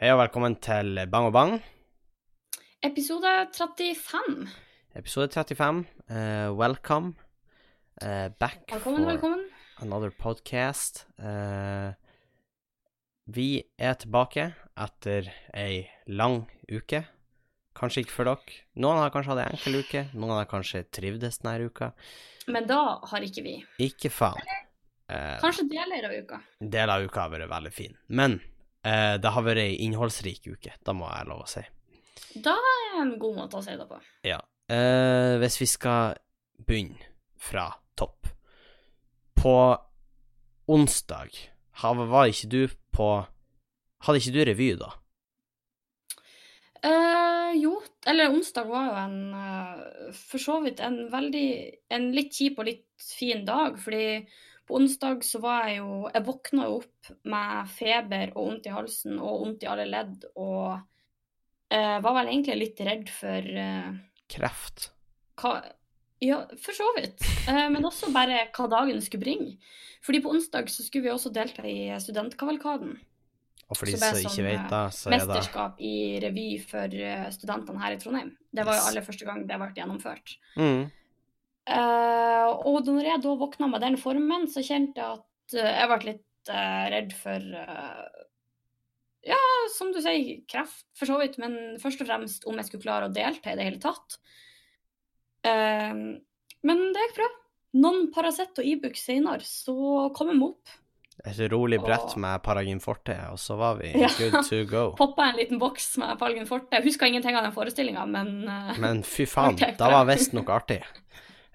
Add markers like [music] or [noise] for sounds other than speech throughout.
Hei og velkommen til Bang og Bang, Episode 35. episode 35. Uh, welcome uh, back Velkommen, for velkommen. another podcast. Uh, vi er tilbake etter ei lang uke. Kanskje ikke for dere. Noen har kanskje hatt ei enkel uke, noen har kanskje trivdes denne uka. Men da har ikke vi. Ikke faen. Eh, Kanskje deler av uka. Deler av uka har vært veldig fin, men eh, det har vært ei innholdsrik uke, da må jeg lov å si. Da er det en god måte å si det på. Ja. Eh, hvis vi skal begynne fra topp På onsdag var ikke du på Hadde ikke du revy da? Eh, jo, eller onsdag var jo en eh, For så vidt en veldig En litt kjip og litt fin dag, fordi på onsdag så var jeg jo Jeg våkna jo opp med feber og vondt i halsen og vondt i alle ledd og eh, var vel egentlig litt redd for eh, Kreft. hva Ja, for så vidt. Eh, men også bare hva dagen skulle bringe. Fordi på onsdag så skulle vi også delta i studentkavalkaden. Og for de det som ikke vet da, så er det Mesterskap i revy for eh, studentene her i Trondheim. Det var jo aller første gang det ble gjennomført. mm, Eh, og når jeg da våkna med den formen, så kjente jeg at eh, jeg ble litt eh, redd for eh, Ja, som du sier, kreft for så vidt, men først og fremst om jeg skulle klare å delta i det hele tatt. Uh, men det gikk bra. Noen Paracet og Ibux senere, så kom jeg meg opp. Et rolig brett Og- med Paragin Forte, og så var vi [laughs] Ja. good to go. Poppa en liten boks med Paragin Forte. Jeg huska ingenting av den forestillinga, men uh, Men fy [laughs] faen, da var visst noe artig.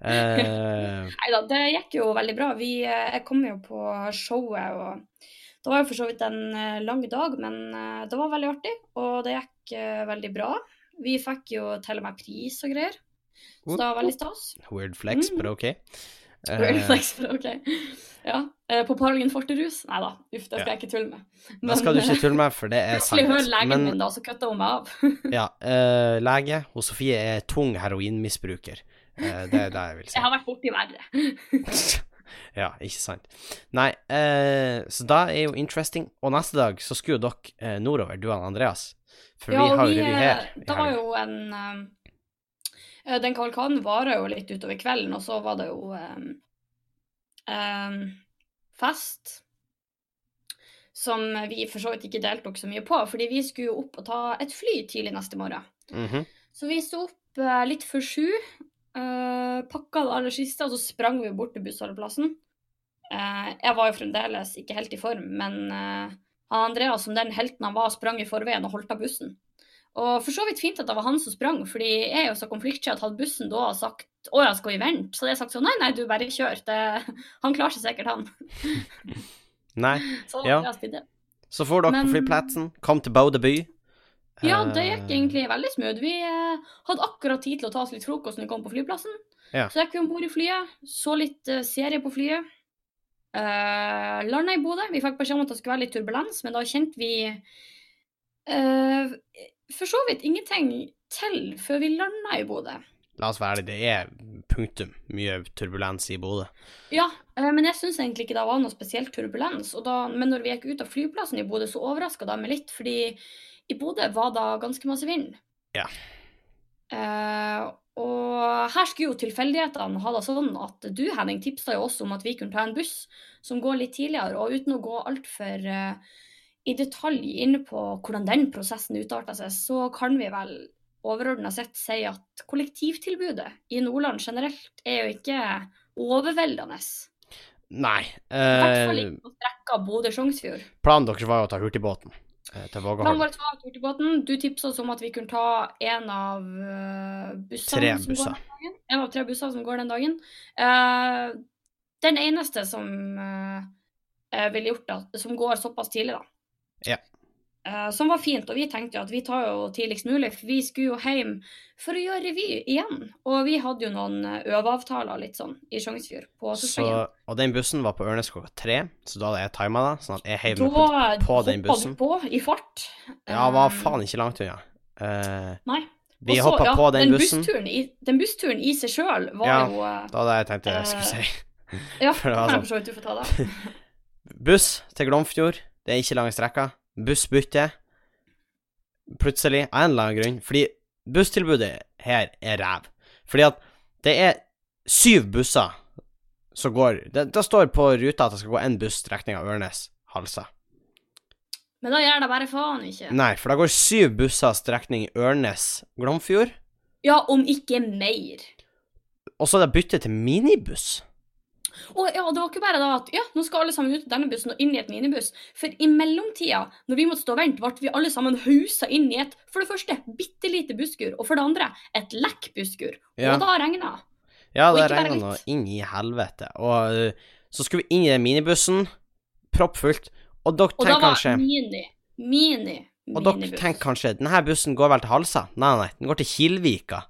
Eh, Nei da, det gikk jo veldig bra. Vi, eh, jeg kom jo på showet, og det var jo for så vidt en eh, lang dag, men eh, det var veldig artig, og det gikk veldig bra. Vi fikk jo til og med pris og greier, så det var veldig stas. weird flex, Mm. but ok. Weird flex, but ok. Ja, På Pargen Forterus? Nei da, uff, det skal Ja. jeg ikke tulle med. Det skal du ikke tulle med, for det er [laughs] sant. Plutselig hører legen Men min, da, så kutter hun meg av. [laughs] ja, Uh, lege hos Sofie er tung heroinmisbruker. Eh, det er det jeg vil si. Jeg har vært borti verre. [laughs] ja, ikke sant. Nei, eh, så da er jo interesting. Og neste dag så skulle jo dere eh, nordover, du og Andreas. For Ja, vi har jo revy her. Det var jo en eh, Den kavalkaden varer jo litt utover kvelden, og så var det jo eh, eh, fest. Som vi for så vidt ikke deltok så mye på, fordi vi skulle jo opp og ta et fly tidlig neste morgen. Mhm. Så vi sto opp litt før sju, uh, pakka det aller siste, og så sprang vi bort til bussholdeplassen. Uh, jeg var jo fremdeles ikke helt i form, men uh, han Andreas, som den helten han var, sprang i forveien og holdt av bussen. Og for så vidt fint at det var han som sprang, fordi jeg er jo så konfliktsky at hadde bussen da sagt å ja, skal vi vente? Så hadde jeg sagt sånn nei, nei, du bare kjør. Det, han klarer seg sikkert, han. Nei, [laughs] Så Ja. Så får dere Men- flyplassen, kom til Bodø by. Ja, det gikk Eh, egentlig veldig smooth. Vi eh, hadde akkurat tid til å ta oss litt frokost når vi kom på flyplassen. Ja. Så gikk vi om bord i flyet, så litt eh, serie på flyet. Uh, Landa i Bodø. Vi fikk beskjed om at det skulle være litt turbulens, men da kjente vi uh, for så vidt ingenting til før vi landa i Bodø. La oss være ærlige, det er punktum mye turbulens i Bodø. Ja, uh, men jeg syns egentlig ikke det var noe spesielt turbulens. Da, men når vi gikk ut av flyplassen i Bodø, så overraska det meg litt, fordi i Bodø var det ganske masse vind. Ja. Uh, og her skulle jo tilfeldighetene ha det sånn at du, Henning, tipsa jo oss om at vi kunne ta en buss som går litt tidligere, og uten å gå altfor uh, i detalj inn på hvordan den prosessen utarta seg, så kan vi vel overordna sett si at kollektivtilbudet i Nordland generelt er jo ikke overveldende. Nei. I hvert fall Eh, ikke på strekka Bodø-Sjongsfjord. planen deres var jo å ta hurtigbåten eh, til Planen Vågaholm. vår var hurtigbåten. Du tipsa oss om at vi kunne ta en av uh, bussene. Tre som går busser. den dagen. En av tre busser som går den dagen. Uh, den eneste som uh, ville gjort det, som går såpass tidlig, da. Ja. Eh, som var fint, og vi tenkte jo at vi tar jo tidligst mulig, for vi skulle jo hjem for å gjøre revy igjen. Og vi hadde jo noen eh, øveavtaler litt sånn i Sjongsfjord på sesongen. og den bussen var på Ørnes klokka tre, så da hadde jeg tima det, sånn at jeg heiv meg på, på den hoppa bussen. du på i fart. Ja, var Eh, faen ikke langt unna. Eh, Nei. vi Og hoppa ja, på den bussen. Bussturen i, den bussturen i seg sjøl var Ja. jo Ja, Det var det jeg tenkt jeg skulle si. [laughs] Ja, for det var sånn. det. [laughs] Buss til Glomfjord, det er ikke lange strekka. Bussbytte. plutselig, av en eller annen grunn. Fordi busstilbudet her er ræv. Fordi at det er syv busser som går Det, det står på ruta at det skal gå én buss strekninga Ørnes-Halsa. Men da gjør det bare faen ikke. Nei, for det går syv busser strekning Ørnes-Glomfjord. Ja, om ikke mer. Og så er det bytte til minibuss. Og ja, det var ikke bare da at ja, nå skal alle sammen ut av denne bussen og inn i et minibuss. For i mellomtida, når vi måtte stå og vente, ble vi alle sammen hausa inn i et for det første bitte lite busskur, og for det andre et lekk busskur. Ja. Og da regna. Ja, det regna nå inn i helvete. Og uh, så skulle vi inn i den minibussen, proppfullt, og dere Og da var mini, mini, mini, Og dere minibuss. tenker kanskje denne bussen går vel til Halsa? Nei, nei, den går til Kilvika.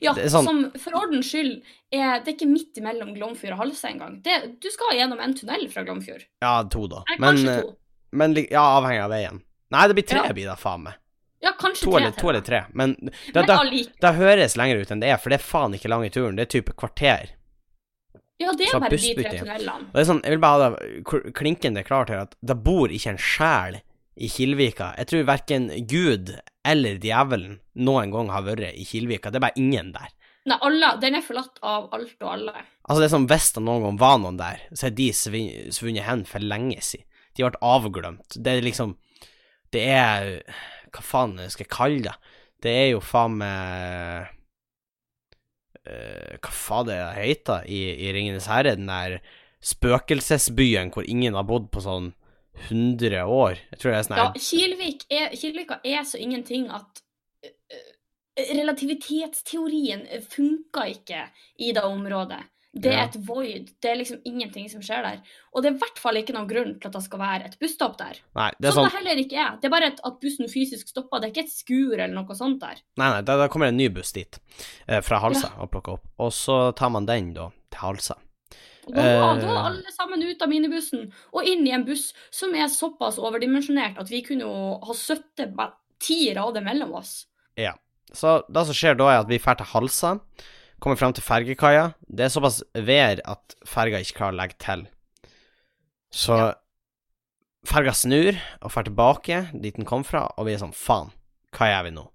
Ja, sånn- som for ordens skyld er det er ikke midt imellom Glomfjord og Halsa engang. Du skal gjennom en tunnel fra Glomfjord. Ja, to, da. Nei, Men, øh, to. men ja, avhengig av veien. Nei, det blir tre, Ja. blir det faen meg. Ja, kanskje To tre eller, to eller tre. Men det, Men det, allike- det høres lenger ut enn det er, for det er faen ikke lang i turen. Det er type kvarter. Ja, det er bare de tre tunnelene. Og det er sånn, jeg vil bare ha det klinkende klart her at det bor ikke en sjel i Kilvika. Jeg tror verken Gud eller djevelen noen gang har vært i Kilvika. Det er bare ingen der. Nei, alle, den er forlatt av alt og alle. Altså, det er som hvis det noen gang var noen der, så er de svunnet hen for lenge siden. De ble avglemt. Det er liksom Det er Hva faen skal jeg kalle det? Det er jo faen meg uh, Hva faen det heter i, i Ringenes herre? Den der spøkelsesbyen hvor ingen har bodd på sånn 100 år. Jeg tror det er sånn Ja, Kilvik er, Kilvika er så ingenting at ø, ø, relativitetsteorien funka ikke i det området. Det er et void. Det er liksom ingenting som skjer der. Og det er i hvert fall ikke noen grunn til at det skal være et busstopp der. Nei, det er Som sånn det heller ikke er. Det er bare et, at bussen fysisk stopper. Det er ikke et skur eller noe sånt der. Nei, nei, da, da kommer en ny buss dit, eh, fra Halsa, og plukker opp. Og så tar man den, da, til Halsa. Og da, da Eh. var alle sammen ut av minibussen og inn i en buss som er såpass overdimensjonert at vi kunne jo ha sittet ti rader mellom oss. Ja. Så det som skjer da, er at vi drar til Halsa, kommer frem til fergekaia. Det er såpass vær at ferga ikke klarer å legge til. Så Ja. ferga snur og drar tilbake dit den kom fra, og vi er sånn faen, hva gjør vi nå?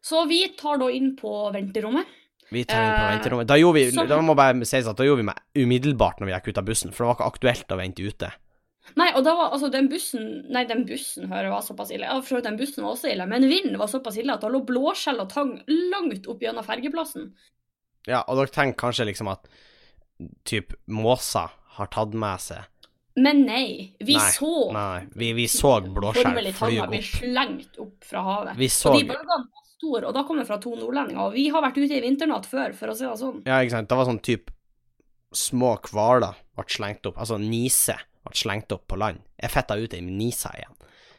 Så vi tar da inn på venterommet. Vi tar inn på Eh, venterommet. Da gjorde vi, da må bare sies at da gjorde vi meg umiddelbart når vi gikk ut av bussen, for det var ikke aktuelt å vente ute. Nei, og da var altså den bussen Nei, den bussen hører var såpass ille. Ja, for den bussen var også ille, men vinden var såpass ille at det lå blåskjell og tang langt opp gjennom fergeplassen. Ja, og dere tenker kanskje liksom at typ måser har tatt med seg Men nei, vi Nei, så Nei, vi, vi så blåskjell fly formelig fly tanga bli opp. slengt opp fra havet. Vi så Og de bølgene var store, og da kom det fra to nordlendinger. Og vi har vært ute i vinternatt før, for å si det sånn. Ja, ikke sant. Det var sånn typ små hvaler ble slengt opp. Altså nise ble slengt opp på land. Jeg fetta ut ei nise igjen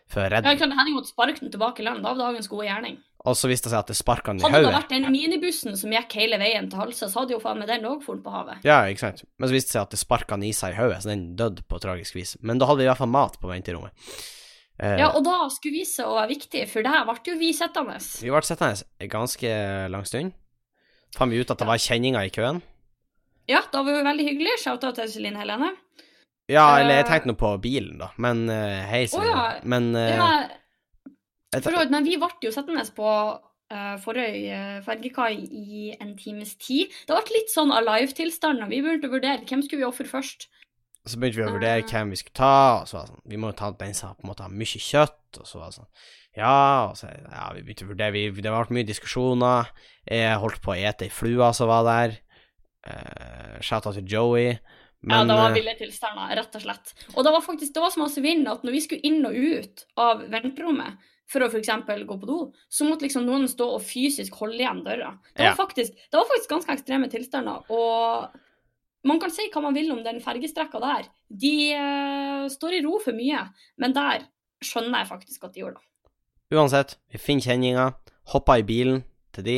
for å Ja, redde ikke sant, Henning måtte sparke den tilbake i land. Da var dagens gode gjerning. Og så viste det seg at det sparka den i Hadde det vært den minibussen som gikk hele veien til Halsa, så hadde jo faen meg den òg fort på havet. Ja, ikke sant. Men så viste det seg at det sparka nisa i hodet, så den døde på tragisk vis. Men da hadde vi i hvert fall mat på venterommet. Eh, Ja, og da skulle vi se å være viktig, for der ble jo vi sittende. Vi ble sittende en ganske lang stund. Fant vi ut at det var kjenninger i køen. Ja, da var jo veldig hyggelig. Shout-out til Celine Helene. Ja, eller jeg Eh. tenkte nå på bilen, da. Men eh, hei, Oh, ja. Men Ja, men vi ble jo sittende på uh, Forøy fergekai i en times tid. Det ble litt sånn alive-tilstand, og vi begynte å vurdere hvem skulle vi ofre først. Så begynte vi å vurdere Ah. hvem vi skulle ta, og så var det sånn Vi må jo ta den som på en måte har mye kjøtt, og så var det sånn Ja, og så Ja, vi begynte å vurdere vi, Det ble mye diskusjoner. Jeg holdt på å ete ei flue som var der. Uh, Shout-out til Joey. Men ja, det var eh, ville tilstander, rett og slett. Og det var faktisk det var så masse vind at når vi skulle inn og ut av venterommet for å f.eks. gå på do, så måtte liksom noen stå og fysisk holde igjen døra. Det var, Ja. faktisk, det var faktisk ganske ekstreme tilstander. Og man kan si hva man vil om den fergestrekka der. De uh, står i ro for mye, men der skjønner jeg faktisk at de gjorde det. Uansett, vi finner kjenninger, hopper i bilen til de,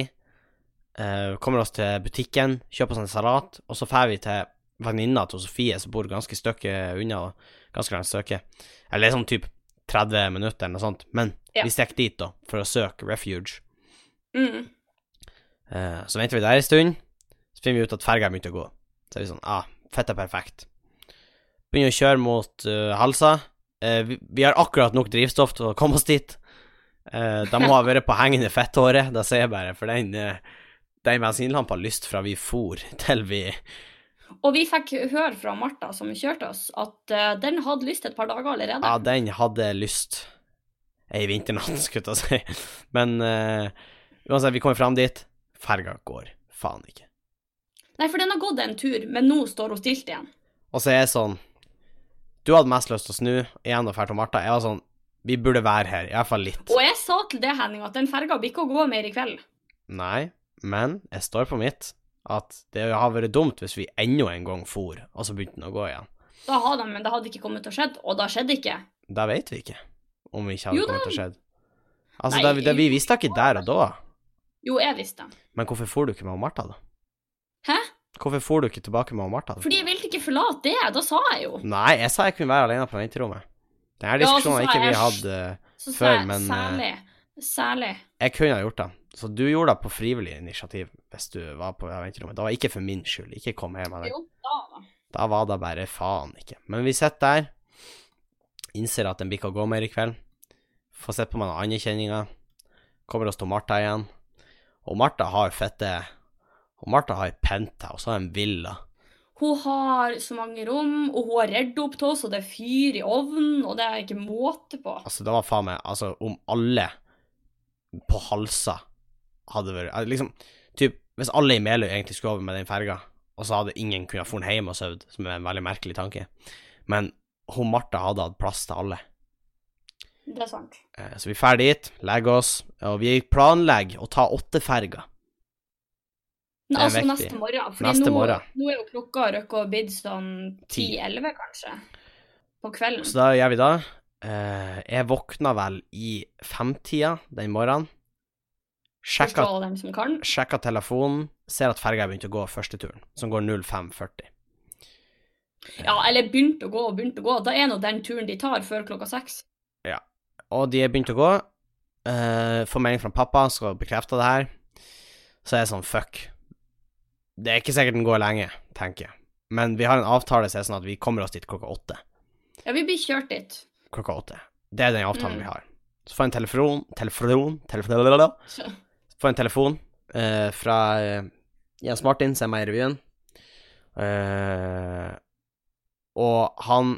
uh, kommer oss til butikken, kjøper oss en salat, og så drar vi til venninna til Sofie, som bor ganske stykke unna, ganske langt stykke. Eller sånn typ 30 minutter eller noe sånt. Men Ja. vi stikker dit, da, for å søke refuge. Mm. Uh, så venter vi der en stund, så finner vi ut at ferga begynte å gå. Så er vi sånn, ah, fett er perfekt. Begynner å kjøre mot uh, Halsa. Eh, vi, vi har akkurat nok drivstoff til å komme oss dit. Eh, de må ha vært på hengende fetthåret, det sier jeg bare, for den, eh, den bensinlampa lyste fra vi for til vi Og vi fikk høre fra Martha, som kjørte oss, at uh, den hadde lyst et par dager allerede. Ja, den hadde lyst ei vinternatt, [laughs] skulle jeg si. Men uh, uansett, vi kommer fram dit. Ferga går faen ikke. Nei, for den har gått en tur, men nå står hun stilt igjen. Og så er jeg sånn Du hadde mest lyst til å snu igjen og dra til Martha. Jeg var sånn Vi burde være her, iallfall litt. Og jeg sa til det, Henning, at den ferga blir ikke å gå mer i kveld. Nei, men jeg står på mitt at det har vært dumt hvis vi enda en gang for, og så begynte den å gå igjen. Da hadde den, men det hadde ikke kommet til å skje, og da skjedde ikke. Da vet vi ikke om vi ikke hadde Jo kommet til å skje. Altså, Nei, det, det, vi visste ikke der og da. Jo, jeg visste. Men hvorfor for du ikke med Martha, da? Hvorfor for du ikke tilbake med Martha? Fordi jeg ville ikke forlate det, da sa jeg jo. Nei, jeg sa jeg kunne være alene på venterommet. Denne Ja, diskusjonen har sa ikke vi hatt uh, Så Før, jeg men, eh, særlig, særlig. Jeg kunne ha gjort det. Så du gjorde det på frivillig initiativ hvis du var på venterommet. Det var ikke for min skyld. Ikke kom hjem med det. Jo, da da. Da var det bare faen ikke. Men vi sitter der, innser at den blir ikke å gå mer i kveld. Får sett på meg noen andre kjenninger. Kommer oss til Martha igjen. Og Martha har fette Og Martha har penthouse og en villa. Hun har så mange rom, og hun har redd opp til oss, og det er fyr i ovnen, og det er ikke måte på. Altså, det var faen meg Altså, om alle på Halsa hadde vært eh, Liksom, typ, hvis alle i Meløy egentlig skulle over med den ferga, og så hadde ingen kunnet dra hjem og sovet, som er en veldig merkelig tanke, men hun Martha hadde hatt plass til alle. Det er sant. Eh, Så vi drar dit, legger oss, og vi planlegger å ta åtteferga. Men Det er altså viktig. neste morgen. Neste nå, nå er jo klokka røkka og blitt sånn Ti. 10-11, kanskje. På kvelden. Så da gjør vi da. Eh, jeg våkna vel i femtida den morgenen. Sjekka, sjekka telefonen, ser at ferga begynte begynt å gå første turen, som går 05.40. Ja, eller begynte å gå og begynte å gå. Da er nå den turen de tar før klokka seks. Ja, Og de er begynt å gå. Uh, får melding fra pappa, skal bekrefte det her. Så er jeg sånn, fuck. Det er ikke sikkert den går lenge, tenker jeg. Men vi har en avtale som er sånn at vi kommer oss dit klokka åtte. Ja, vi blir kjørt dit. Klokka åtte. Det er den avtalen Mm. vi har. Så får jeg en telefon Telefon? Telefon? Får en telefon eh, fra eh, Jens Martin, som er med i revyen. Eh, og han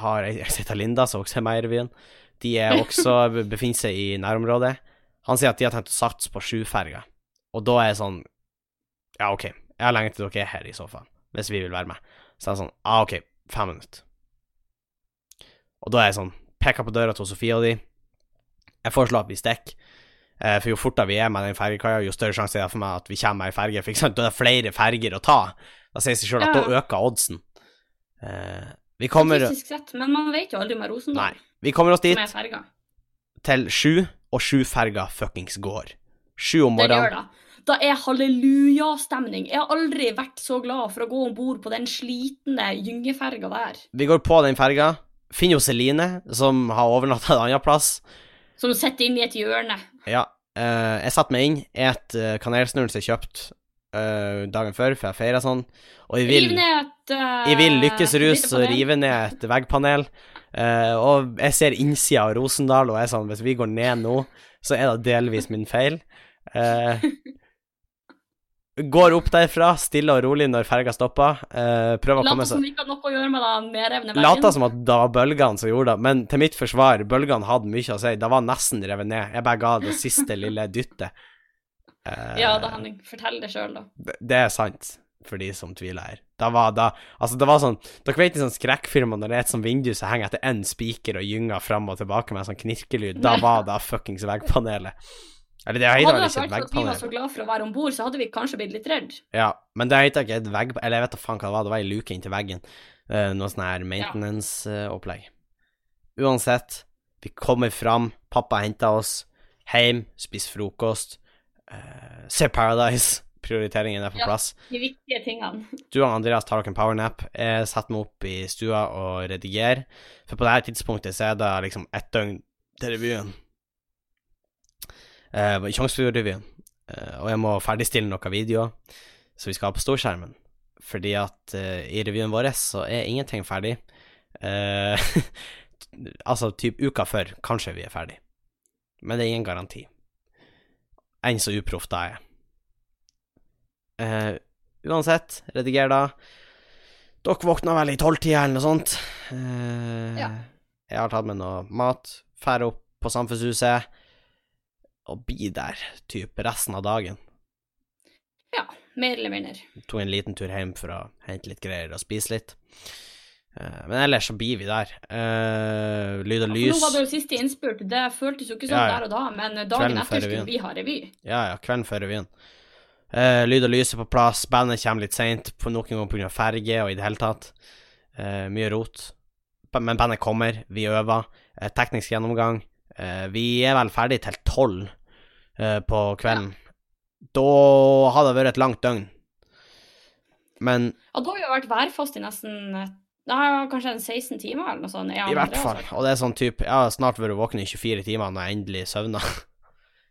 har Jeg sitter Linda, som også er med i revyen. De er også [laughs] befinner seg i nærområdet. Han sier at de har tenkt å satse på sjuferga. Og da er jeg sånn Ja, OK, jeg har lenge til dere er her, i så fall. Hvis vi vil være med. Så er jeg sånn ah, OK, fem minutter. Og da er jeg sånn Peker på døra til Sofie og de. Jeg foreslår at vi stikker. Eh, for jo fortere vi er med den fergekaia, jo større sjanse er det for meg at vi kommer med ei ferge. For eksempel, da er det flere ferger å ta. Da sier det seg sjøl at Ja. da øker oddsen. Eh, vi kommer Fysisk sett. Men man vet jo aldri med Rosendal, Nei. Vi kommer oss dit er til sju, og sjuferga fuckings går. Sju om morgenen. Da er hallelujastemning. Jeg har aldri vært så glad for å gå om bord på den slitne gyngeferga der. Vi går på den ferga. Finner jo Celine, som har overnatta en annen plass. Som sitter inne i et hjørne. Ja. Uh, jeg satte meg inn, et uh, kanelsnurr som jeg kjøpte uh, dagen før, for jeg feira sånn. Og jeg vil et Jeg vil lykkes rus og rive ned et veggpanel. Og jeg ser innsida av Rosendal, og jeg er sånn Hvis vi går ned nå, så er det delvis min feil. [laughs] Eh, går opp derfra, stille og rolig når ferga stopper. Uh, prøver å komme som seg det ikke hadde noe å gjøre med den nedrevne veggen. Lata som at det var bølgene som gjorde det, men til mitt forsvar, bølgene hadde mye å si. Det var nesten revet ned. Jeg bare ga det siste lille dyttet. Eh, Ja da, Henning. Fortell det sjøl, da. det, det er sant, for de som tviler her. Da var da Altså, det var sånn Dere vet i sånn skrekkfilmer når det er et sånt vindu som henger etter én spiker og gynger fram og tilbake med en sånn knirkelyd? Da var det fuckings veggpanelet. Eller det heter Hadde vel det ikke et vært for at vi var så glad for å være om bord, så hadde vi kanskje blitt litt redd. Ja, men det heter ikke et vegg... Eller jeg vet da faen hva det var, det var ei luke inntil veggen. Uh, noe sånn her maintenance-opplegg. Uansett, vi kommer fram, pappa henter oss, hjem, spiser frokost, uh, ser Paradise, [laughs] prioriteringen er på Ja. plass. De viktige tingene. Du og Andreas tar dere en powernap. Jeg setter meg opp i stua og redigerer. For på dette tidspunktet så er det liksom ett døgn til revyen. Uh, Tjongsfjordrevyen. Uh, og jeg må ferdigstille noen videoer som vi skal ha på storskjermen. Fordi at uh, i revyen vår så er ingenting ferdig. Uh, [laughs] altså typ uka før, kanskje vi er ferdig. men det er ingen garanti. Enn så uproff da er jeg. Eh, uansett, rediger da. Dere våkna vel i tolvtida eller noe sånt. Uh, Ja. Jeg har tatt med noe mat, drar opp på Samfunnshuset og bli der typ resten av dagen. Ja, mer eller mindre. Tok en liten tur hjem for å hente litt greier og spise litt. Eh, men ellers så blir vi der. Uh, lyd og lys. nå var det jo siste innspurt. Det føltes jo ikke sånn Ja, ja. der og da, men dagen Kvelden etter skulle vi ha revy. Ja, ja, kvelden før revyen. Uh, lyd og lys er på plass, bandet kommer litt seint, noen ganger pga. ferge og i det hele tatt. Uh, mye rot. Men bandet kommer, vi øver. Teknisk gjennomgang. Vi er vel ferdig til tolv på kvelden. Da hadde det vært et langt døgn. Men Ja, da har vi jo vært værfast i nesten det har kanskje en 16 timer eller noe sånt. Ja, i hvert fall. altså. Og det er sånn type Jeg har snart vært våken i 24 timer når jeg endelig søvner. [laughs]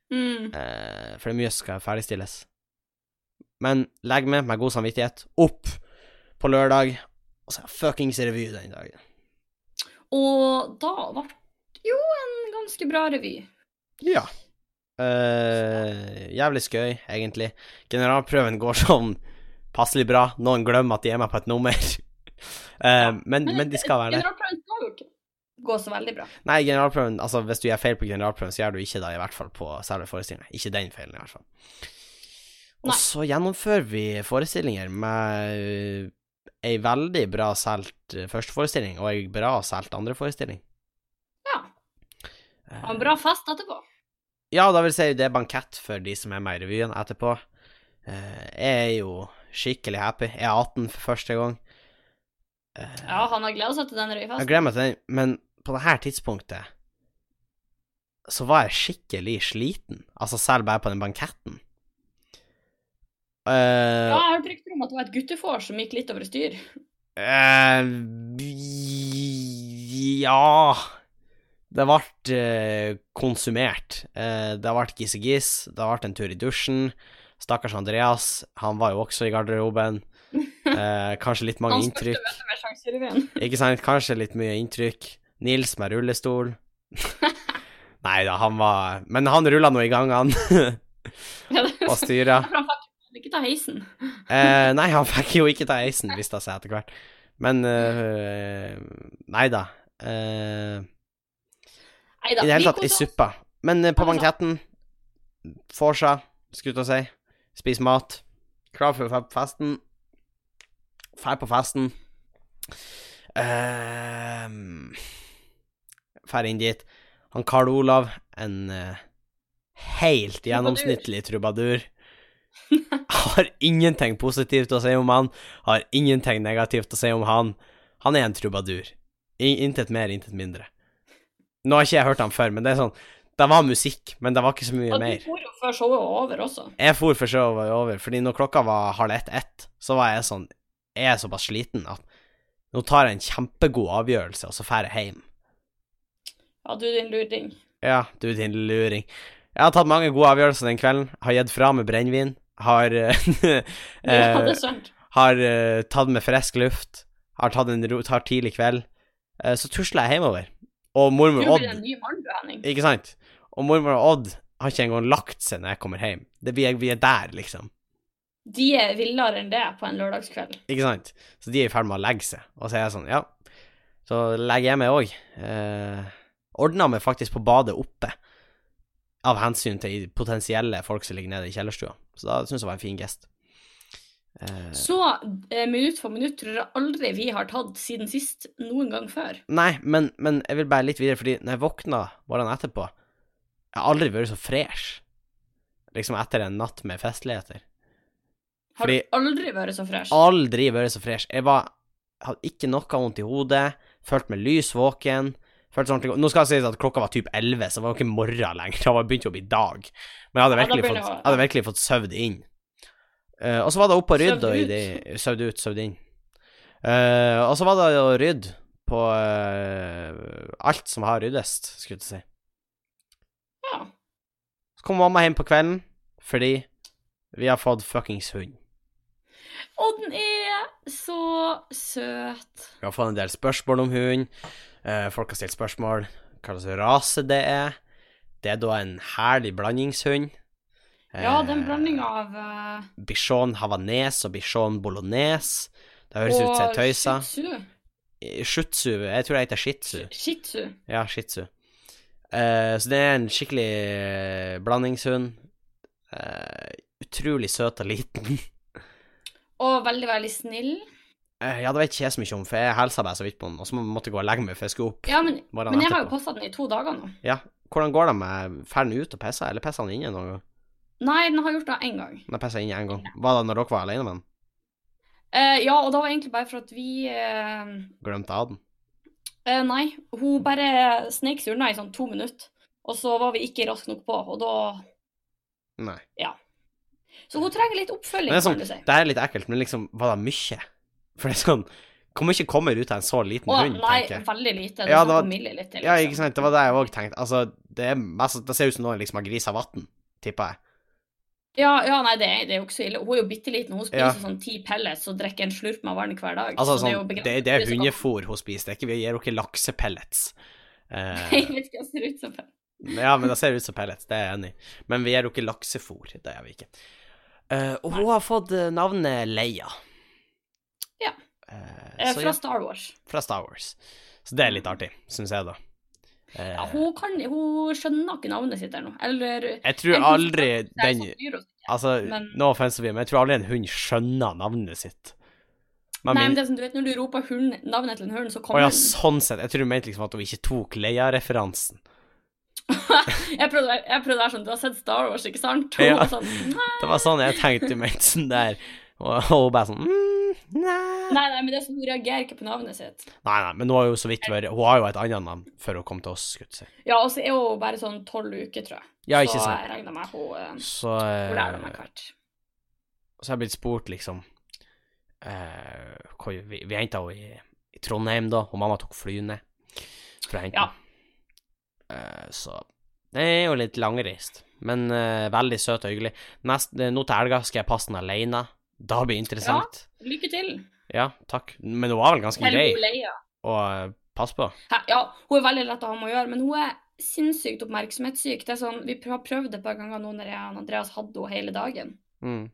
Mm. Eh, for det er mye som skal ferdigstilles. Men legg med meg god samvittighet. Opp på lørdag, og så er det fuckings revy den dagen. Og da ble jo en ganske bra revy. Ja. Eh, jævlig skøy, egentlig. Generalprøven går sånn passelig bra. Noen glemmer at de er med på et nummer. [laughs] Eh, men, men de skal være det. Generalprøven skal jo ikke gå så veldig bra. Nei, generalprøven Altså, hvis du gjør feil på generalprøven, så gjør du ikke det, i hvert fall på selve forestillinga. Ikke den feilen, i hvert fall. Og så gjennomfører vi forestillinger med ei veldig bra solgt eh, førsteforestilling og ei bra solgt andreforestilling. Ja. Og en bra fest etterpå. Ja, da vil si det er bankett for de som er med i revyen etterpå. Eh, jeg er jo skikkelig happy. Jeg er 18 for første gang. Eh, Ja, han har gleda seg til den Jeg røyfesten. gleder meg til den, men på det her tidspunktet så var jeg skikkelig sliten. Altså selv bare på den banketten. Uh, Ja, jeg hørte rykter om at det var et guttefår som gikk litt over styr. Uh, ja Det ble eh, konsumert. Eh, det ble gisse-giss, det ble en tur i dusjen. Stakkars Andreas, han var jo også i garderoben. [laughs] Eh, kanskje litt mange inntrykk. Ikke sant? Kanskje litt mye inntrykk. Nils med rullestol. [laughs] Nei da, han var Men han rulla nå i gang, han, [laughs] og styra. Han fikk ikke ta heisen. Eh, nei, han fikk jo ikke ta heisen, viste det seg etter hvert. Men eh, Nei da. Eh, Neida, I det hele tatt, i suppa. Men eh, på banketten Vorsa, skulle jeg til å si. Spis mat. Klar for festen. Fær på festen. Uh, Fær inn dit. Han Karl Olav, en uh, helt gjennomsnittlig trubadur. [laughs] Har ingenting positivt å si om han, har ingenting negativt å si om han. Han er en trubadur. Intet mer, intet mindre. Nå har ikke jeg hørt han før, men det er sånn Det var musikk, men det var ikke så mye mer du for jo før showet var over også. Jeg for før showet var over, fordi når klokka var halv ett-ett, så var jeg sånn Jeg er såpass sliten at nå tar jeg en kjempegod avgjørelse, og så drar jeg hjem. Ja, du din luring. Ja, du din luring. Jeg har tatt mange gode avgjørelser den kvelden. Har gitt fra med brennevin. Har [laughs] eh, Ja. Har eh, tatt med frisk luft. Har tatt en ro, tar tidlig kveld. Eh, så tusler jeg hjemover. Og mormor Odd. Ikke sant? Og mormor Odd har ikke engang lagt seg når jeg kommer hjem. Det, vi, er, vi er der, liksom. De er villere enn det på en lørdagskveld. Ikke sant? Så de er i ferd med å legge seg. Og så er jeg sånn, ja. Så legger jeg meg òg. Eh, Ordna meg faktisk på badet oppe. Av hensyn til potensielle folk som ligger nede i kjellerstua. Så da syns jeg det var en fin gest. Eh, Så eh, minutt for minutt tror jeg aldri vi har tatt siden sist noen gang før. Nei, men, men jeg vil bare litt videre, fordi når jeg våkna morgenen etterpå Jeg har aldri vært så fresh. Liksom etter en natt med festligheter. Har Fordi- du aldri vært så fresh? Aldri vært så fresh. Jeg var Hadde ikke noe vondt i hodet. Følte meg lys våken. Sånn. Nå skal det sies at klokka var typ 11, så det var jo ikke morgen lenger. [laughs] Det var begynt å bli dag. Men jeg hadde virkelig, ja, fått, jeg hadde virkelig fått søvd inn. Eh, og så var det opp og rydde og i det Søvd ut, søvd inn. Uh, og så var det å rydde på uh, alt som har ryddes, skulle jeg si. Ja. Så kom mamma hjem på kvelden fordi vi har fått fuckings hund. Og den er så søt. Vi har fått en del spørsmål om hund. Folk har stilt spørsmål hva slags rase det er. Det er da en herlig blandingshund. Ja, det er en Eh, blanding av uh, Bichon havanes og bichon bolognese. Det høres ut som tøysa. Shitsu. tzu. Shutsu. Jeg tror det heter shitsu. Shitsu. Ja, shitsu. tzu. Eh, så det er en skikkelig eh, blandingshund. Uh, utrolig søt og liten. [laughs] Og veldig, veldig snill. Eh, ja, det vet ikke jeg så mye om, for jeg hilsa bare så vidt på den, og så måtte jeg gå og legge meg før jeg skulle opp. Ja, men, men jeg har jo etterpå. passa den i to dager nå. Ja, hvordan går det med Fer den ut og pisser, eller pisser den inne noen gang? Nei, den har gjort det én gang. Den pissa inn en gang. Var det når dere var alene med den? Uh, ja, og da var egentlig bare for at vi uh... Glemte av den? Uh, Nei, hun bare snek seg unna i sånn to minutter. Og så var vi ikke raske nok på, og da Nei. Ja. Så hun trenger litt oppfølging, det er sånn, kan du si. det er litt ekkelt, men liksom, var det mye? For det er sånn Hvor mye kommer ut av en så liten hund, nei, tenker jeg. veldig lite. Det Ja, det var- milliliter. Ja, ikke sant, det var det jeg òg tenkte. Altså, det, er det ser ut som noen liksom har grisa vann, tipper jeg. Ja, ja, nei, det er, det er jo ikke så ille. Hun er jo bitte liten. Hun spiser Ja. sånn ti pellets og drikker en slurp med vann hver dag. Altså, sånn, det er sånn, det, er hundefôr hun spiser, det er ikke vi gir dere laksepellets. kan- [laughs] Eh, Jeg vet ikke hva det ser ut som. ja, men det ser ut som pellets, det er jeg enig i. Men vi gir dere laksefôr, det gjør vi ikke. Eh, og hun har fått eh, navnet Leia. Ja. Eh, Eh, så fra Star Wars. fra Star Wars. Så det er litt artig, syns jeg, da. Eh, Ja, hun, kan, hun skjønner ikke navnet sitt ennå. Eller jeg tror aldri den som Altså, men- no offense men jeg tror aldri en hund skjønner navnet sitt. Men Nei, min, men det er som du vet, når du roper hund, navnet til en hund, så Å ja, sånn sett. Jeg tror du mente liksom at hun ikke tok Leia-referansen. [laughs] jeg, prøvde, jeg prøvde å være sånn Du har sett Star Wars, ikke sant? Ja. [laughs] sånn Det var sånn jeg tenkte du mente sånn der. Og og hun bare sånn mm, nei. nei, nei, men det er sånn hun reagerer ikke på navnet sitt. nei, nei, men hun har jo så vidt vært Hun har jo et annet navn før hun kom til oss, skulle jeg si. Ja, og så er hun bare sånn tolv uker, tror jeg. Ja, ikke sant. så jeg regner med hun, eh, Så, hun lærer meg eh, etter hvert. så har jeg blitt spurt, liksom uh, hvor, Vi, vi henta henne i, i Trondheim, da, og mamma tok fly ned for å hente Ja. henne. Eh, så det er jo litt langreist, men uh, veldig søt og hyggelig. Nest, nå til helga skal jeg passe den alene. Da blir det interessant. Lykke til. Ja. takk. Men hun var vel ganske grei å eh, passe på. Ja, hun er veldig lett å ha med å gjøre, men hun er sinnssykt oppmerksomhetssyk. Det er sånn, Vi har prøvd et par ganger nå når jeg og Andreas hadde henne hele dagen. Mm.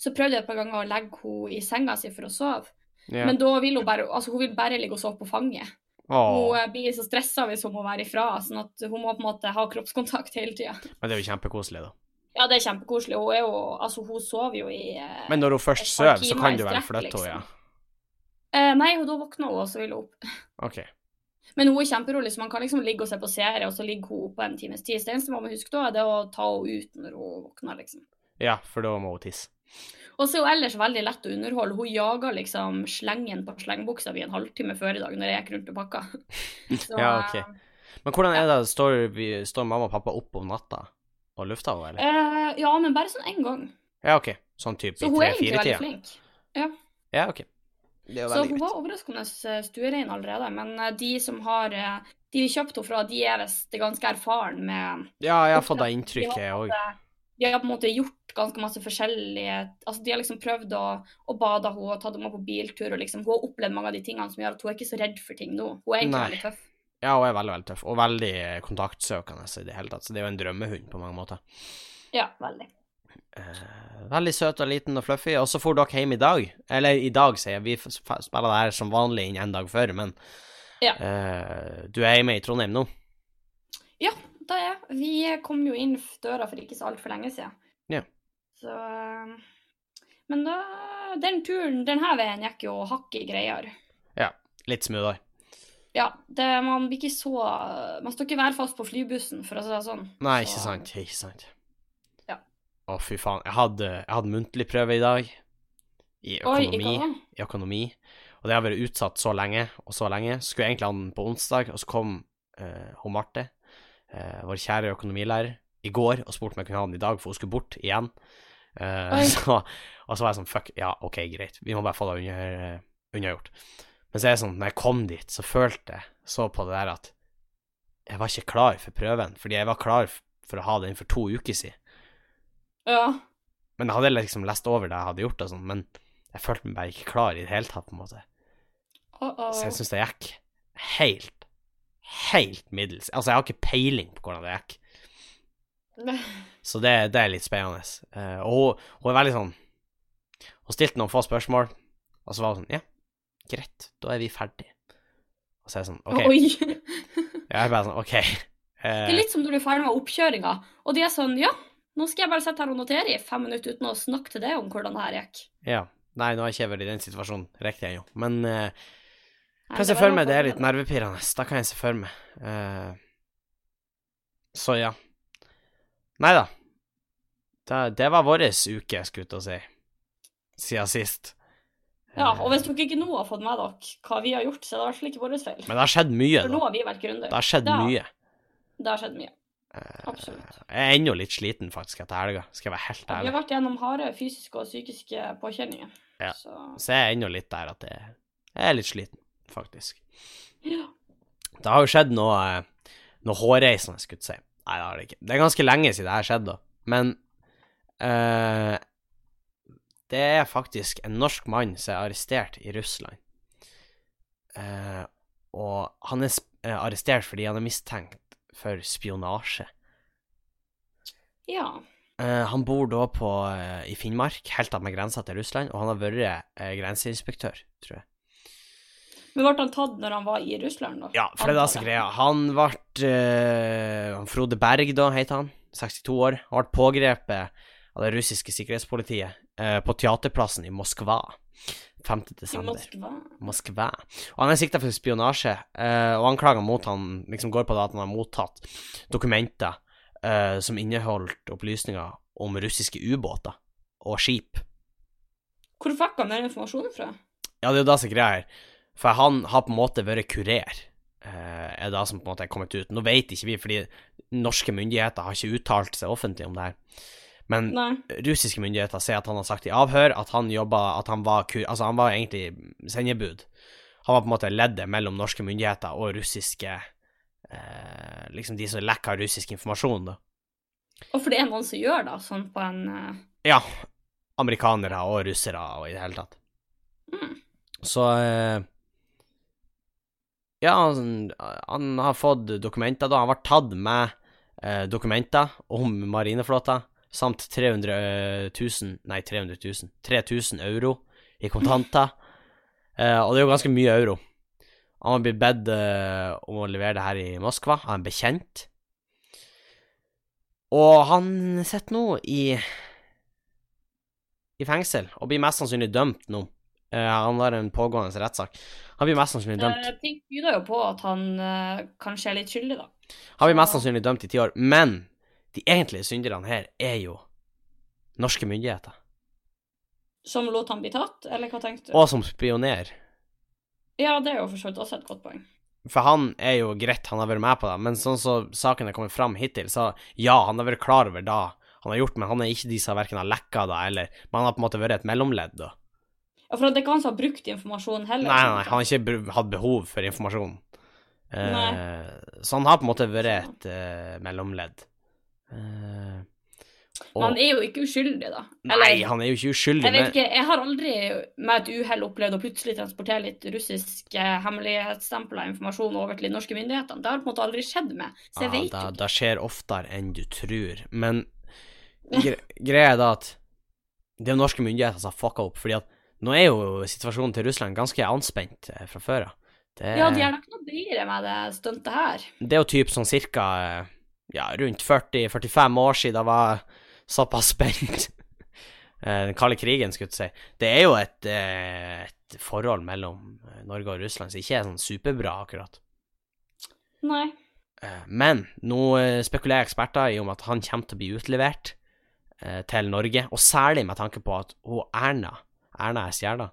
Så prøvde jeg et par ganger å legge henne i senga si for å sove. yeah. Men da vil hun bare altså hun vil bare ligge og sove på fanget. Oh. Hun eh, blir så stressa hvis hun må være ifra, sånn at hun må på en måte ha kroppskontakt hele tida. men det er jo kjempekoselig, da. Ja, det er kjempekoselig. Hun er jo Altså, hun sover jo i eh, Men når hun først sover, så kan du vel flytte henne, ja. eh, Nei, da våkner hun, og så vil hun opp. [laughs] OK. Men hun er kjemperolig, så man kan liksom ligge og se på serie, og så ligger hun oppe en times tid. Det eneste man må huske da, er det å ta henne ut når hun våkner, liksom. Ja, for da må hun tisse. Og så er hun ellers veldig lett å underholde. Hun jager liksom slengen på slengebuksa mi en halvtime før i dag når jeg gikk rundt og pakka. [laughs] Så, Ja, ok. Men hvordan er det, står, står mamma og pappa opp om natta og lufta henne, eller? Uh, ja, men bare sånn én gang. Ja, OK. Sånn type Så i hun er egentlig veldig tre-fire-tida? flink. Ja, OK. Det er jo Så hun var overraskende eh, stuerein allerede. Men eh, de som har De vi kjøpte henne fra, de er visst ganske erfaren med Ja, jeg har fått det inntrykket, har òg. på De har på en måte gjort ganske masse forskjellige Altså, de har liksom prøvd å, å bade henne og tatt henne med på biltur, og liksom Hun har opplevd mange av de tingene som gjør at hun er ikke så redd for ting nå. Hun er egentlig Nei. veldig tøff. Ja, hun er veldig, veldig tøff. Og veldig eh, kontaktsøkende i det hele tatt. Så det er jo en drømmehund på mange måter. Ja, veldig. Eh, veldig søt og liten og fluffy. Og så for dere hjem i dag. Eller i dag, sier jeg. Vi spiller det her som vanlig inn en dag før, men Ja. eh, du er hjemme i Trondheim nå? Ja, det er jeg. Vi kom jo inn døra for ikke så altfor lenge siden. Ja. Så eh, Men da Den turen denne veien gikk jo hakket greiere. Litt smoothere. Ja, det, man blir ikke så Man står ikke værfast på flybussen, for å si det sånn. Nei, ikke sant. Ikke sant. Ja. Å, fy faen. Jeg hadde, jeg hadde muntlig prøve i dag. I Oi, økonomi. ikke? I økonomi. Og det har vært utsatt så lenge og så lenge. Skulle egentlig ha den på onsdag, og så kom uh, hun Marte, uh, vår kjære økonomilærer, i går og spurte om jeg kunne ha den i dag, for hun skulle bort igjen. Uh, [laughs] så, og så var jeg sånn, fuck, ja, ok, greit. Vi må bare få det under, unnagjort. Men så er det sånn, når jeg kom dit, så følte jeg så på det der at jeg var ikke klar for prøven, fordi jeg var klar for å ha den for to uker siden. Ja. Men jeg hadde liksom lest over det jeg hadde gjort og sånn, men jeg følte meg bare ikke klar i det hele tatt, på en måte. Uh -oh. Så jeg syns det gikk helt, helt middels. Altså, jeg har ikke peiling på hvordan det gikk. [laughs] Så det, det er litt spennende. Uh, og hun, hun er veldig sånn Hun stilte noen få spørsmål, og så var hun sånn Ja, greit, da er vi ferdig. Og så er jeg sånn OK. [laughs] Jeg er bare sånn OK. Det er Eh, litt som når du er med oppkjøringa, og de er sånn Ja, nå skal jeg bare sitte her og notere i fem minutter uten å snakke til deg om hvordan det her gikk. ja. Nei, nå er jeg ikke vel i den situasjonen riktig ennå, men Nei, kan se for meg det er litt nervepirrende. Da kan jeg se for meg. Eh, så ja. Nei da. Det, det var vår uke, skulle jeg til å si. Siden sist. Ja, Eh, og hvis dere ikke nå har fått med dere hva vi har gjort, så er det i hvert fall ikke vår feil. Men det har skjedd mye, da. For nå har vi vært grundige. Det har skjedd Det har- mye. Det har skjedd mye. Eh, Absolutt. Jeg er ennå litt sliten, faktisk, etter helga. Skal jeg være helt ærlig. Vi har vært gjennom harde fysiske og psykiske påkjenninger. Ja. Så Så jeg er ennå litt der at jeg, er litt sliten, faktisk. ja. Det har jo skjedd noe, eh, noe hårreisende, skulle jeg si. Nei, det har det ikke. Det er ganske lenge siden det her skjedde, da. Men eh, det er faktisk en norsk mann som er arrestert i Russland. Eh, og han er eh, arrestert fordi han er mistenkt for spionasje. ja. Eh, han bor da på, eh, i Finnmark, helt opp med grensa til Russland, og han har vært uh, grenseinspektør, tror jeg. Men ble han tatt når han var i Russland, da? Ja, for det er da er greia. Han ble eh, Frode Berg, da, heter han. 62 år. Han ble pågrepet av det russiske sikkerhetspolitiet eh, på Teaterplassen i Moskva 5. I. Moskva. Moskva. Og han er sikta for spionasje, eh, og anklager mot han liksom går på det at han har mottatt dokumenter eh, som inneholdt opplysninger om russiske ubåter og skip. Hvor fikk han den informasjonen fra? Ja, det er jo det som er greia her. For han har på en måte vært kurer, eh, er det som på en måte er kommet ut. Nå vet ikke vi, fordi norske myndigheter har ikke uttalt seg offentlig om det her. Men Nei. russiske myndigheter sier at han har sagt i avhør at han jobba At han var kur... Altså, han var egentlig sendebud. Han var på en måte leddet mellom norske myndigheter og russiske eh, Liksom de som lekka russisk informasjon, da. Og for det er noen som gjør det, sånn på en eh, Ja. Amerikanere og russere og i det hele tatt. mm. Så eh, Ja, han, han har fått dokumenter, da. Han ble tatt med eh, dokumenter om marineflåta samt 300 000 Nei, 300 000 3000 euro i kontanter. Uh, [laughs] og det er jo ganske mye euro. Han har blitt bedt uh, om å levere det her i Moskva av en bekjent. Og han sitter nå i i fengsel og blir mest sannsynlig dømt nå. Uh, han har en pågående rettssak. Han blir mest sannsynlig dømt. Eh, Ting tyder jo på at han eh, kanskje er litt skyldig, da. Han blir mest sannsynlig dømt i ti år. Men de egentlige synderne her er jo norske myndigheter. Som lot han bli tatt, eller hva tenkte du? Og som spioner. Ja, det er jo for så vidt også et godt poeng. For han er jo greit, han har vært med på det, men sånn som saken er kommet fram hittil, så ja, han har vært klar over det han har gjort, men han er ikke de som verken har lekka det, eller Men han har på en måte vært et mellomledd, da. Ja, For det er ikke han som har brukt informasjonen heller. Nei, nei, han har ikke hatt behov for informasjon. Eh, så han har på en måte vært et eh, mellomledd. Eh, og- Men han er jo ikke uskyldig, da. Nei, han er jo ikke uskyldig. Jeg vet ikke, jeg har aldri med et uhell opplevd å plutselig transportere litt russisk eh, hemmelighetsstempla informasjon over til de norske myndighetene. Det har på en måte aldri skjedd med, så jeg ja, vet det, ikke. det skjer oftere enn du tror. Men gre greia er da at det er norske myndigheter som har fucka opp. Fordi at nå er jo situasjonen til Russland ganske anspent eh, fra før av. Det, Ja, de har nok noe bedre med det stuntet her. det er jo typ sånn cirka eh, ja, rundt 40-45 år siden var såpass spent. [laughs] Eh, Den kalde krigen, skulle jeg si. Det er jo et, eh, et forhold mellom Norge og Russland som ikke er sånn superbra, akkurat. Nei. Eh, Men nå spekulerer eksperter i om at han kommer til å bli utlevert til Norge, og særlig med tanke på at hun Erna, Erna S. Gjerda,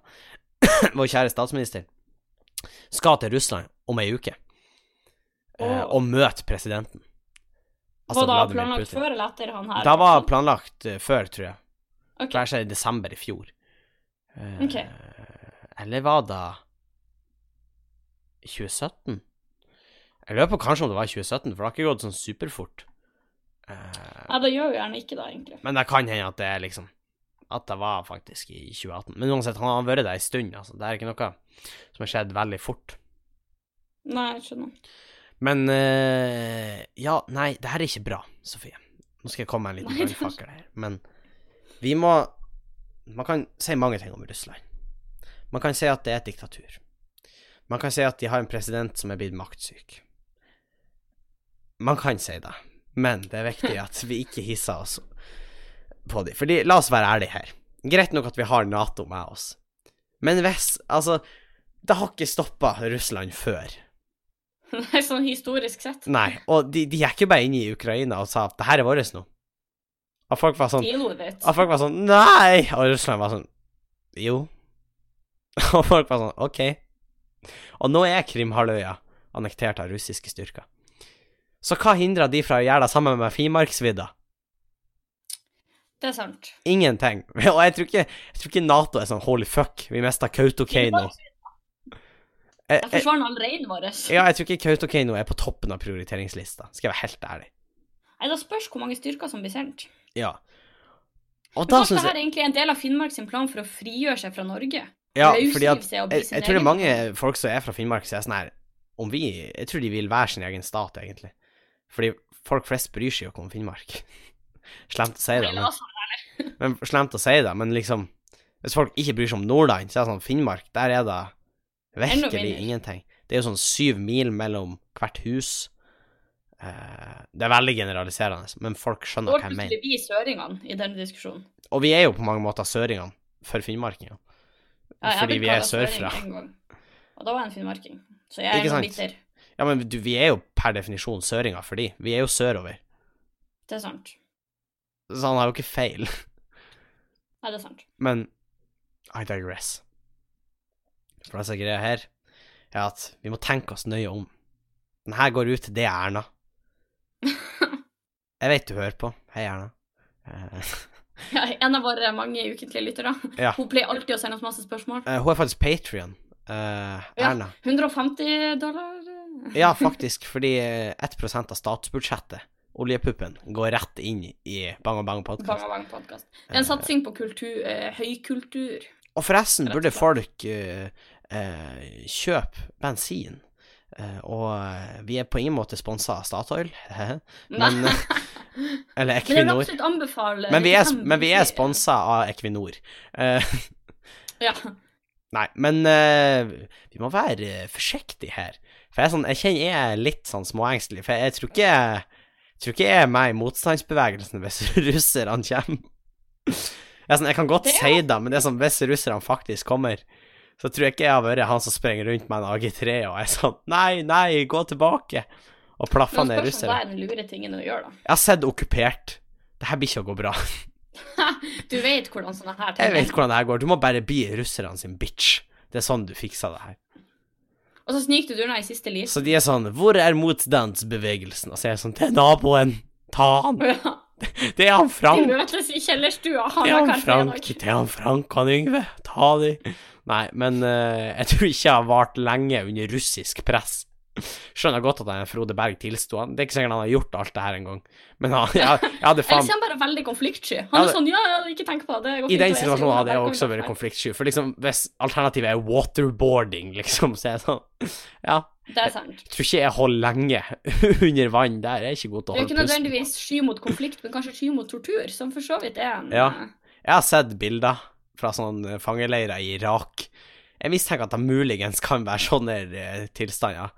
[coughs] vår kjære statsminister, skal til Russland om ei uke oh. Og møte presidenten. Var det planlagt Putin. før eller etter han her? Det var planlagt eh, før, tror jeg. Okay. Det skjedde i desember i fjor. Uh, Ok. Eller var det 2017? Jeg lurer på kanskje om det var 2017, for det har ikke gått sånn superfort. Uh, Ja, det gjør jo gjerne ikke det, egentlig. men det kan hende at det er liksom At det var faktisk i 2018. Men uansett, han har vært der en stund, altså. Det er ikke noe som har skjedd veldig fort. Nei, jeg skjønner. Men uh, Ja, nei, det her er ikke bra, Sofie. Nå skal jeg komme med en liten brannfakkel her, men vi må Man kan si mange ting om Russland. Man kan si at det er et diktatur. Man kan si at de har en president som er blitt maktsyk. Man kan si det, men det er viktig at vi ikke hisser oss på dem. Fordi, la oss være ærlige her. Greit nok at vi har Nato med oss, men hvis Altså, det har ikke stoppa Russland før. [laughs] Nei, sånn historisk sett. Nei, og de, de gikk jo bare inn i Ukraina og sa at det her er vårt nå. Og folk var sånn. Og folk var sånn Nei! Og Russland var sånn Jo. [laughs] Og folk var sånn OK. Og nå er Krimhalvøya annektert av russiske styrker. Så hva hindrer de fra å gjøre det sammen med Finnmarksvidda? Det er sant. Ingenting. [laughs] Og jeg tror ikke, jeg tror ikke Nato er sånn holy fuck, vi mista Kautokeino. Jeg, Jeg jeg, forsvarer all reinen vår. ja, jeg tror ikke Kautokeino er på toppen av prioriteringslista, skal jeg være helt ærlig. Nei, Da spørs hvor mange styrker som blir sendt. Ja. Og da syns jeg dette er egentlig en del av Finnmark sin plan for å frigjøre seg fra Norge? Ja, fordi at jeg, jeg tror det er mange folk som er fra Finnmark som er sånn her Om vi Jeg tror de vil være sin egen stat, egentlig. Fordi folk flest bryr seg jo ikke om Finnmark. [laughs] Slemt å si det, men, [laughs] men slemt å si det, men liksom Hvis folk ikke bryr seg om Nordland, så er det sånn Finnmark, der er det virkelig ingenting. Det er jo sånn syv mil mellom hvert hus. Eh, det er veldig generaliserende, men folk skjønner hva jeg mener. plutselig vi søringene i denne diskusjonen. Og vi er jo på mange måter søringene for finnmarkinger. Ja, Fordi vi er sørfra. Og da var jeg en finnmarking. Så jeg er Ikke noe bitter. Ja, men du, vi er jo per definisjon søringer for de. Vi er jo sørover. Det er sant. Så han har jo ikke feil. Nei, det er sant. Men I digress. For det som er greia her, er at vi må tenke oss nøye om. Den her går ut det, Erna. [laughs] Jeg vet du hører på. Hei, Erna. Eh, Ja, en av våre mange ukentlige lyttere. Ja. Hun pleier alltid å sende oss masse spørsmål. eh, hun er faktisk Patrion. Uh, Ja. 150 dollar? Ja, faktisk, fordi eh, 1 av statsbudsjettet, oljepuppen, går rett inn i Bang og Bang Bang podkast. og bang podcast. Det er en satsing på kultur, eh, høykultur. Og forresten burde folk eh, eh, kjøpe bensin. Eh, og eh, vi er på ingen måte sponsa av Statoil, [laughs] men Eller jeg vil Equinor. Men, Men vi er, men vi er sponsa av Equinor. Eh, Ja. nei, men eh, vi må være eh, forsiktige her. For jeg, sånn, jeg kjenner jeg er litt sånn småengstelig, for jeg tror ikke jeg tror ikke jeg er med i motstandsbevegelsen hvis [laughs] russerne kommer. Jeg, sånn, jeg kan godt si det, men det er sånn, hvis russerne faktisk kommer, så tror jeg ikke jeg har vært han som springer rundt med en AG3 og er sånn Nei, nei, gå tilbake! Og plaffa ned russere. Hva er den lure tingen å gjøre, da. Jeg har sett okkupert. Det her blir ikke å gå bra. [laughs] Du vet hvordan sånne her ting Jeg vet hvordan det her går. Du må bare bli russerne sin bitch. Det er sånn du fikser det her. Og så snik du unna i siste liv. Så de er sånn Hvor er motstandsbevegelsen? Og så er jeg sånn Til naboen. Ta han. [laughs] Ja. Det er han De Frank. møtes i kjellerstua Det er han Frank. Det er han Frank, han Yngve. Ta de. Nei, men uh, jeg tror ikke jeg har vart lenge under russisk press. Skjønner godt at han Frode Berg tilsto. Han- Det er ikke sikkert han har gjort alt det her engang. Men han, jeg, jeg hadde [laughs] faen så er han bare veldig konfliktsky. Han er det- sånn ja, ikke tenk på det. det I den situasjonen hadde jeg også vært konfliktsky. For liksom, hvis alternativet er waterboarding, liksom, så er jeg sånn [laughs] Ja, Det er sant. jeg tror ikke jeg holder lenge [laughs] under vann der. Jeg er ikke god til Det å er ikke nødvendigvis sky mot konflikt, men kanskje sky mot tortur, som for så vidt er en Ja. eh, Jeg har sett bilder fra sånne fangeleirer i Irak. Jeg mistenker at det muligens kan være sånne eh, tilstander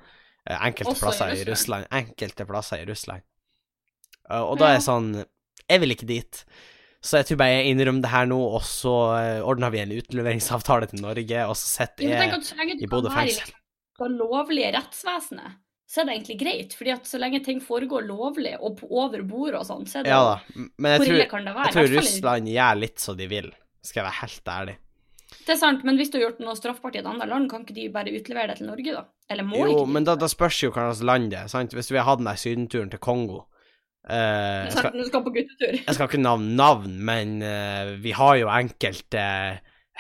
eh, enkelte Også plasser i Russland. Russland. Enkelte plasser i Russland. Eh, og da er jeg sånn Jeg vil ikke dit. Så jeg tror bare jeg innrømmer det her nå, og så ordner vi en utleveringsavtale til Norge, og så sitter jeg i Bodø fengsel. Det lovlige rettsvesenet, så er det egentlig greit. Fordi at så lenge ting foregår lovlig og på over bordet og sånn, så er det Ja da. Men jeg tror, kan det være? jeg tror Russland gjør litt som de vil, skal jeg være helt ærlig. Det er sant, men hvis du har gjort noe straffbart i et annet land, kan ikke de bare utlevere det til Norge, da? Eller må Jo, ikke de? men da, da spørs jo hva slags land det er, sant. Hvis vi hadde den der sydenturen til Kongo eh, jeg, skal, du skal på guttetur. jeg skal ikke navne navn, men eh, vi har jo enkelte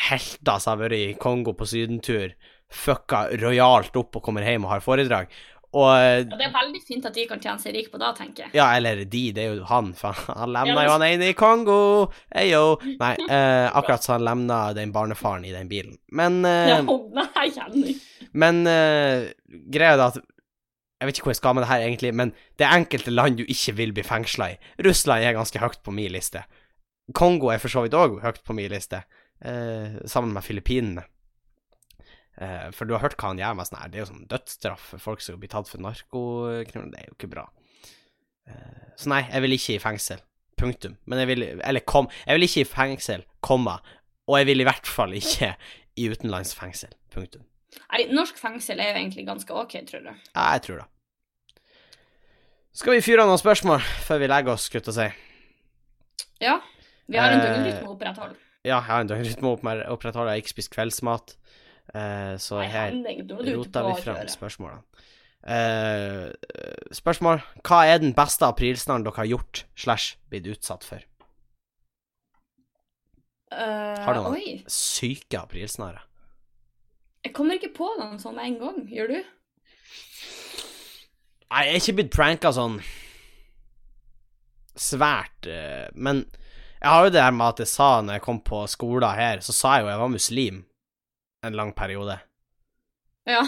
helter som har vært i Kongo på sydentur, fucka rojalt opp og kommer hjem og har foredrag. Og Ja, det er veldig fint at de kan tjene seg rik på det, tenker jeg. Ja, eller de, det er jo han, for [laughs] han lemna jo han ene i Kongo! Eyo! Nei, [laughs] eh, akkurat så han lemna den barnefaren i den bilen. Men, eh, Ja, nei, Jenny. men eh, greia er at Jeg vet ikke hvor jeg skal med det her, egentlig, men det er enkelte land du ikke vil bli fengsla i. Russland er ganske høyt på min liste. Kongo er for så vidt òg høyt på min liste, eh, sammen med Filippinene. Eh, for du har hørt hva han gjør med sånn her. Det er jo sånn dødsstraff for folk som blir tatt for narkokriminalitet. Det er jo ikke bra. Eh, så nei, jeg vil ikke i fengsel. Punktum. Men jeg vil Eller kom. Jeg vil ikke i fengsel, komma. Og jeg vil i hvert fall ikke i utenlandsfengsel. Punktum. Nei, norsk fengsel er jo egentlig ganske OK, tror du? Ja, jeg tror det. Skal vi fyre av noen spørsmål før vi legger oss, skulle jeg si? Ja. Vi har en Eh, døgnrytme å opprettholde. Ja, jeg har en døgnrytme å opp- opprettholde. Jeg har ikke spist kveldsmat. Eh, så Nei, her er rota vi frem fram spørsmålene. Uh, spørsmål. Hva er den beste aprilsnarren dere har gjort slash blitt utsatt for? Uh, Har du noen? Oi. Syke aprilsnarrer. Jeg kommer ikke på noen sånn med en gang. Gjør du? Nei, jeg er ikke blitt pranka sånn svært, men jeg har jo det her med at jeg sa når jeg kom på skolen her, så sa jeg jo jeg var muslim en lang periode. Ja.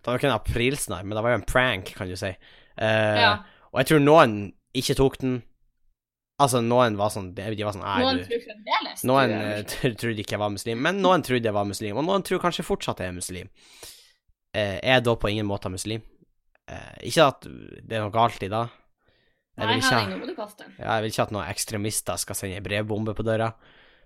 Det var jo ikke en aprilsnarr, men det var jo en prank, kan du si. Eh, ja. Og jeg tror noen ikke tok den. Altså, noen var sånn De var sånn Noen du tror fremdeles Noen eh, tr- trodde ikke jeg var muslim, men noen trodde jeg var muslim, og noen tror kanskje fortsatt jeg er muslim. Eh, jeg er da på ingen måte muslim. Eh, ikke at det er noe galt i det. Jeg Nei, vil ikke, Henning, nå må du ja, jeg vil ikke at noen ekstremister skal sende en brevbombe på døra.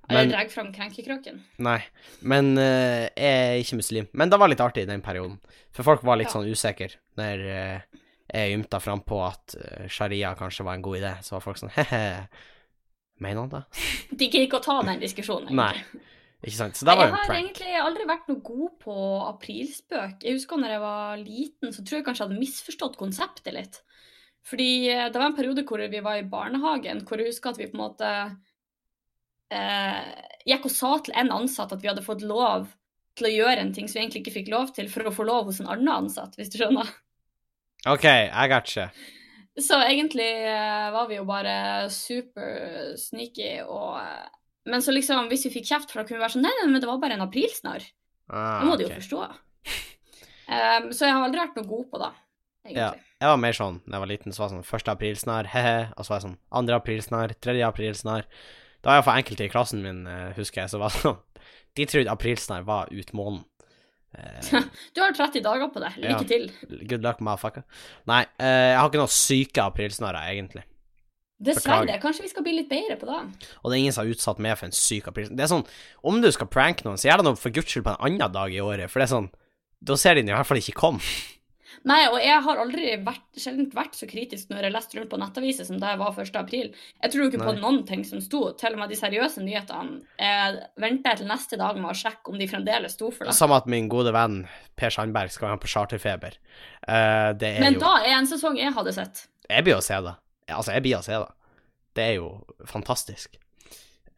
Eller jeg drar fram krenkekroken. nei, men uh, jeg er ikke muslim. Men det var litt artig i den perioden, for folk var litt Ja. sånn usikre når uh, jeg ymta fram på at uh, sharia kanskje var en god idé. Så var folk sånn he-he, mener han det? [laughs] De gidder ikke å ta den diskusjonen. Nei. Ikke sant? Så det var jeg jo en har egentlig aldri vært noe god på aprilspøk. Jeg husker når jeg var liten, så tror jeg kanskje jeg hadde misforstått konseptet litt. Fordi det var en periode hvor vi var i barnehagen, hvor jeg husker at vi på en måte gikk og sa til en ansatt at vi hadde fått lov til å gjøre en ting som vi egentlig ikke fikk lov til, for å få lov hos en annen ansatt, hvis du skjønner. OK, I got you. Så egentlig eh, var vi jo bare super sneaky og eh, Men så liksom, hvis vi fikk kjeft for da kunne vi være sånn Nei, nei, men det var bare en aprilsnarr. Ah, Det må du jo forstå. Um, så jeg har aldri vært noe god på det, egentlig. Jeg var mer sånn da jeg var liten, så var det sånn 1. aprilsnarr, he-he, og så var jeg sånn 2. aprilsnarr, 3. aprilsnarr. Da var iallfall enkelte i klassen min, eh, husker jeg, som var sånn De trodde aprilsnarr var ut månen. Eh, [laughs] Du har 30 dager på det. Lykke Ja. til. good luck, motherfucker. Nei, eh, jeg har ikke noen syke aprilsnarrer, egentlig. Dessverre. Kanskje vi skal bli litt bedre på det. Og det er ingen som har utsatt meg for en syk aprilsnarr. Det er sånn, om du skal pranke noen, så gjør det noe for guds skyld på en annen dag i året, for det er sånn Da ser de den i hvert fall ikke komme. Nei, og jeg har aldri vært, sjelden vært så kritisk når jeg har lest rundt på nettaviser som da jeg var 1. april. Jeg tror ikke på noen ting som sto. Til og med de seriøse nyhetene. Jeg venter til neste dag med å sjekke om de fremdeles sto for det. Samme at min gode venn Per Sandberg skal være på Charterfeber. Uh, det er Men jo da er en sesong jeg hadde sett. Jeg blir å se det. Altså, jeg blir å se det. Det er jo fantastisk.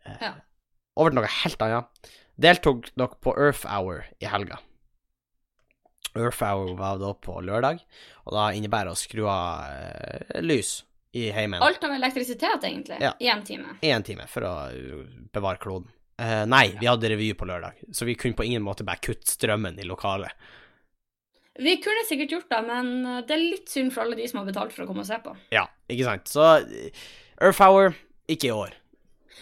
Uh, Ja. Over til noe helt annet. Deltok dere på Earth Hour i helga? Earth Hour var da på lørdag, og da innebærer det å skru av eh, lys i heimen Alt av elektrisitet, egentlig. Ja. I en time. i en time for å uh, bevare kloden. Uh, nei, vi hadde revy på lørdag, så vi kunne på ingen måte bare kutte strømmen i lokalet. Vi kunne sikkert gjort det, men eh, det er litt synd for alle de som har betalt for å komme og se på. Ja, ikke sant. Så Earth Hour, ikke i år.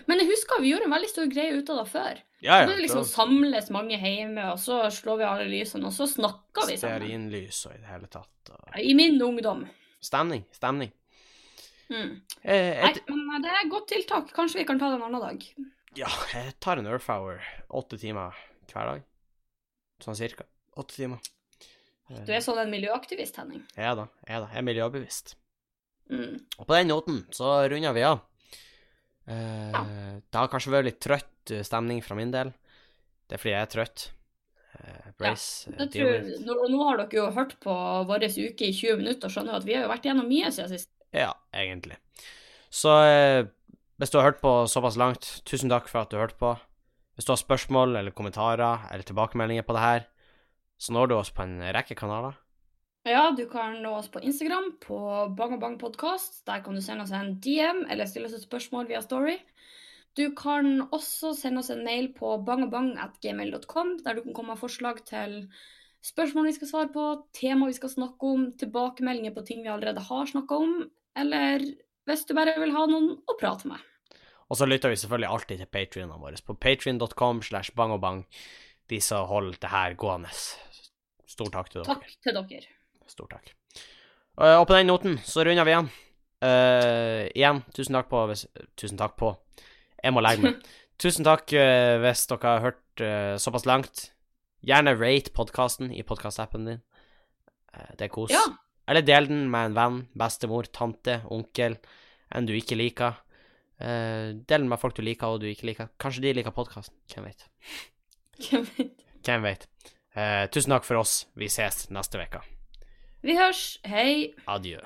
Men jeg husker vi gjorde en veldig stor greie ut av det før. Ja, Så det liksom samles mange hjemme, og så slår vi alle lysene, og så snakker vi sammen. Stearinlys og i det hele tatt. Og... I min ungdom. Stemning, stemning. Mm. Eh, Nei, men det er et godt tiltak. Kanskje vi kan ta det en annen dag. ja, jeg tar en Earth Hour åtte timer hver dag. Sånn cirka. Åtte timer. Eh, Du er sånn en miljøaktivist, Henning. Ja da, jeg da. Jeg er miljøbevisst. Mm. Og på den noten så runder vi av. Eh, Det har kanskje vært litt trøtt eh, stemning fra min del. Det er fordi jeg er trøtt. Eh, brace. ja, tror, nå, nå har dere jo hørt på vår uke i 20 minutter og skjønner at vi har jo vært gjennom mye siden sist. Ja, egentlig. Så hvis du har hørt på såpass langt, tusen takk for at du hørte på. Hvis du har spørsmål eller kommentarer eller tilbakemeldinger på det her, så når du oss på en rekke kanaler. Ja, du kan nå oss på Instagram på Bang og Bang Podcast. Der kan du sende oss en DM eller stille oss et spørsmål via Story. Du kan også sende oss en mail på bangabang.gmail.com, der du kan komme med forslag til spørsmål vi skal svare på, tema vi skal snakke om, tilbakemeldinger på ting vi allerede har snakka om, eller hvis du bare vil ha noen å prate med. Og så lytter vi selvfølgelig alltid til patrionene våre på patrion.com slash bangobang, de som holder det her gående. Stor takk til dere. Takk til dere. Stor takk. Uh, og på den noten så runder vi igjen. Uh, igjen, tusen takk på hvis, Tusen takk på. Jeg må legge meg. [laughs] tusen takk uh, hvis dere har hørt såpass langt. Gjerne rate podkasten i podkastappen din. det er kos. Ja. Eller del den med en venn, bestemor, tante, onkel, en du ikke liker. del den med folk du liker og du ikke liker. Kanskje de liker podkasten. Hvem vet. Hvem vet. Hvem vet. tusen takk for oss. Vi ses neste uke. Vi hørs. Hei. Adjø.